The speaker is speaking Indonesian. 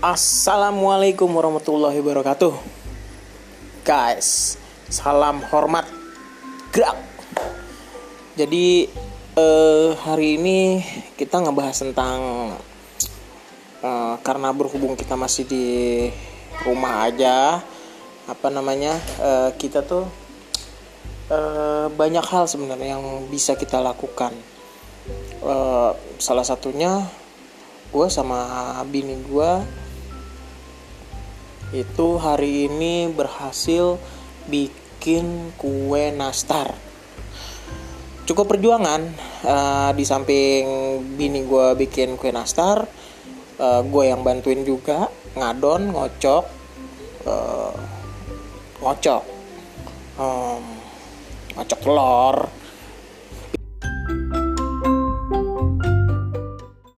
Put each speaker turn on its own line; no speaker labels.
Assalamualaikum warahmatullahi wabarakatuh. Guys Salam hormat. Gerak. Jadi eh, Hari ini Kita ngebahas tentang eh, Karena berhubung kita masih di Rumah aja Apa namanya eh, Kita tuh eh, Banyak hal sebenarnya yang bisa kita lakukan. Eh, Salah satunya gue sama bini gue itu hari ini berhasil bikin kue nastar. Cukup perjuangan uh, di samping bini gue bikin kue nastar uh, gue yang bantuin juga ngadon ngocok uh, ngocok um, ngocok telur